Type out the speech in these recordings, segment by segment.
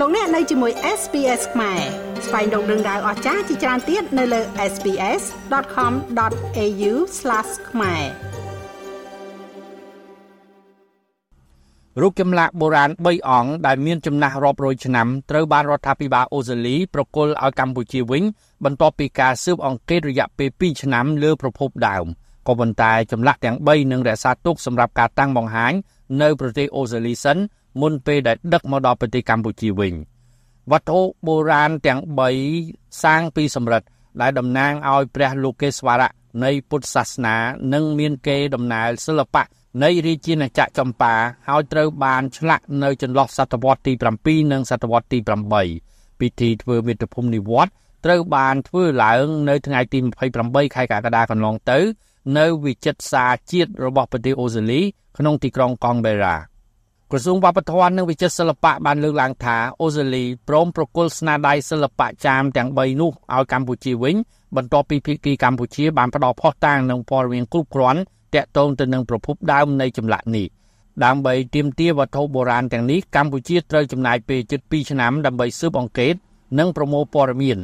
លោកអ្នកនៅជាមួយ SPS ខ្មែរស្វែងរកដឹងដៅអស្ចារ្យជាច្រើនទៀតនៅលើ SPS.com.au/ ខ្មែររូបចម្លាក់បុរាណ3អង្គដែលមានចំណាស់រាប់រយឆ្នាំត្រូវបានរដ្ឋាភិបាលអូស្ត្រាលីប្រគល់ឲ្យកម្ពុជាវិញ បន្ទាប់ពីការស៊ើបអង្កេតរយៈពេល2ឆ្នាំលើប្រភពដើមក៏ប៉ុន្តែចម្លាក់ទាំង3នឹងរក្សាទុកសម្រាប់ការតាំងបង្ហាញ នៅប្រទេសអូស្ត្រាលីសិនមុនពេលដែលដឹកមកដល់ប្រទេសកម្ពុជាវិញវត្ថុបុរាណទាំង3សាងពីសំរិទ្ធដែលតំណាងឲ្យព្រះលោកេស្វរៈនៃពុទ្ធសាសនា និងមានកេរដំណែលសិល្បៈនៃរាជាណាចក្រចម្ប៉ាហើយត្រូវបានឆ្លាក់នៅចន្លោះសតវត្សទី7និងសតវត្សទី8ពិធីធ្វើមាតុភូមិនិវត្តត្រូវបានធ្វើឡើងនៅថ្ងៃទី28ខែកក្កដាកន្លងទៅ នៅវិចិត្រសាជាតិរបស់ប្រទេសអូស្ត្រាលីក្នុងទីក្រុងកង់បេរ៉ាក្រសួងវប្បធម៌និងវិចិត្រសិល្បៈបានលើកឡើងថាអូស្ត្រាលីព្រមប្រគល់ស្នាដៃសិល្បៈចាមទាំង3នោះឲ្យកម្ពុជាវិញបន្ទាប់ពីភាគីកម្ពុជាបានផ្ដល់ផុសតាងនិងព័ត៌មានគ្រប់គ្រាន់តាក់ទងទៅនឹងប្រភពដើមនៃចម្លាក់នេះដើម្បីទាមទារវត្ថុបុរាណទាំងនេះកម្ពុជាត្រូវចំណាយពេលជិត2ឆ្នាំដើម្បីស៊ើបអង្កេត និងប្រមូលព័ត៌មាន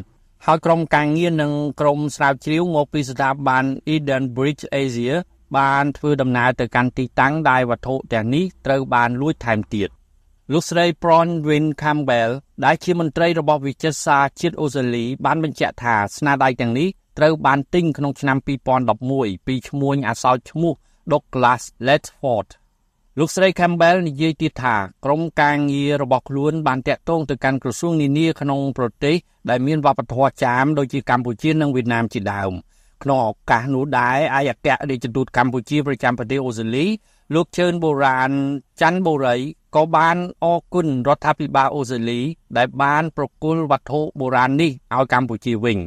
ហើយក្រុមការងារនិងក្រុមស្រាវជ្រាវមកពីស្ថាប័ន Eden Bridge Asia បានធ្វើដំណើរទៅកាន់ទីតាំងដែលវត្ថុទាំងនេះត្រូវបានលួចថែមទៀតលោកស្រី Bronwyn Campbell ដែលជាមន្ត្រីរបស់វិចិត្រសាស្ត្រជាតិអូស្ត្រាលីបានបញ្ជាក់ថាស្នាដៃទាំងនេះត្រូវបានទិញក្នុងឆ្នាំ2011ពីឈ្មួញអាសោចឈ្មោះ Douglas Ledford លោកស្រី Campbell និយាយទៀតថាក្រុមការងាររបស់ខ្លួនបានតាក់ទងទៅកាន់ក្រសួងនានាក្នុងប្រទេសដែលមានវប្បធម៌ចាមដូចជាកម្ពុជានិងវៀតណាមជាដើមក្នុងឱកាសនោះដែរឯកអគ្គរដ្ឋទូតកម្ពុជាប្រចាំប្រទេសអូស្ត្រាលីលោកជឿនបូរាណច័ន្ទបូរីក៏បានអរគុណរដ្ឋាភិបាលអូស្ត្រាលី ដែលបានប្រគល់វត្ថុបុរាណនេះឲ្យកម្ពុជាវិញ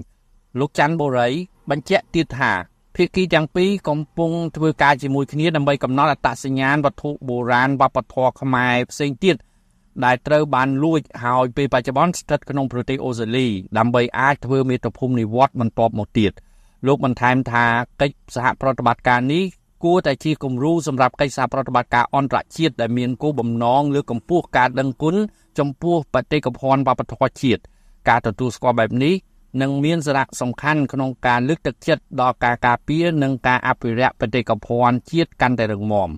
លោកច័ន្ទបូរីបញ្ជាក់ទៀតថា ភាគីទាំងពីរកំពុងធ្វើការជាមួយគ្នាដើម្បីកំណត់អត្តសញ្ញាណវត្ថុបុរាណវប្បធម៌ខ្មែរផ្សេងទៀតដែលត្រូវបានលួចហើយពេលបច្ចុប្បន្នស្ថិតក្នុងប្រទេសអូស្ត្រាលីដើម្បីអាចធ្វើមេត្តាភូមិនិវត្តបន្ទាប់មកទៀតលោកបន្ថែមថាកិច្ចសហប្រតិបត្តិការនេះគួរតែជាគំរូសម្រាប់កិច្ចសហប្រតិបត្តិការអន្តរជាតិដែលមានគោលបំណងលើកកម្ពស់ការដឹងគុណចំពោះបេតិកភណ្ឌវប្បធម៌ជាតិការទទួលស្គាល់បែបនេះ នឹងមានសារៈសំខាន់ក្នុងការលើកទឹកចិត្តដល់ការការពារនិងការអភិរក្សបេតិកភណ្ឌជាតិកាន់តែរឹងមាំ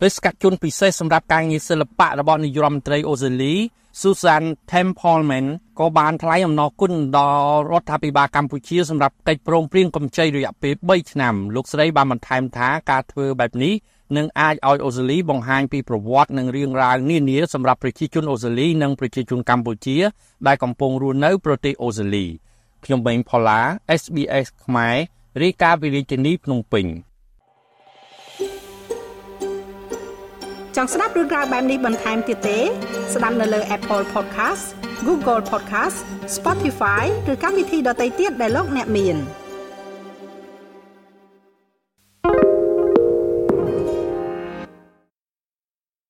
បេសកជនពិសេសសម្រាប់ការងារសិល្បៈរបស់នាយរដ្ឋមន្ត្រីអូស្ត្រាលី Susan Templeman ក៏បានថ្លែងអំណរគុណដល់រដ្ឋាភិបាលកម្ពុជាសម្រាប់កិច្ចព្រមព្រៀងកម្ចីរយៈពេល3ឆ្នាំលោកស្រីបានបន្ថែមថាការធ្វើបែបនេះ នឹងអាចឲ្យអូស្ត្រាលីបង្ហាញពីប្រវត្តិនិងរឿងរ៉ាវនានាសម្រាប់ប្រជាជនអូស្ត្រាលីនិងប្រជាជនកម្ពុជា ដែលកំពុងរស់នៅប្រទេសអូស្ត្រាលីខ្ញុំបេងផល្លា SBS ខ្មែររាយការណ៍ពីរាជធានីភ្នំពេញចង់ស្ដាប់រឿងរ៉ាវបែបនេះបន្ថែមទៀតទេ ស្ដាប់នៅលើ Apple Podcast Google Podcast Spotify ឬកម្មវិធីដទៃទៀតដែលលោកអ្នកមាន។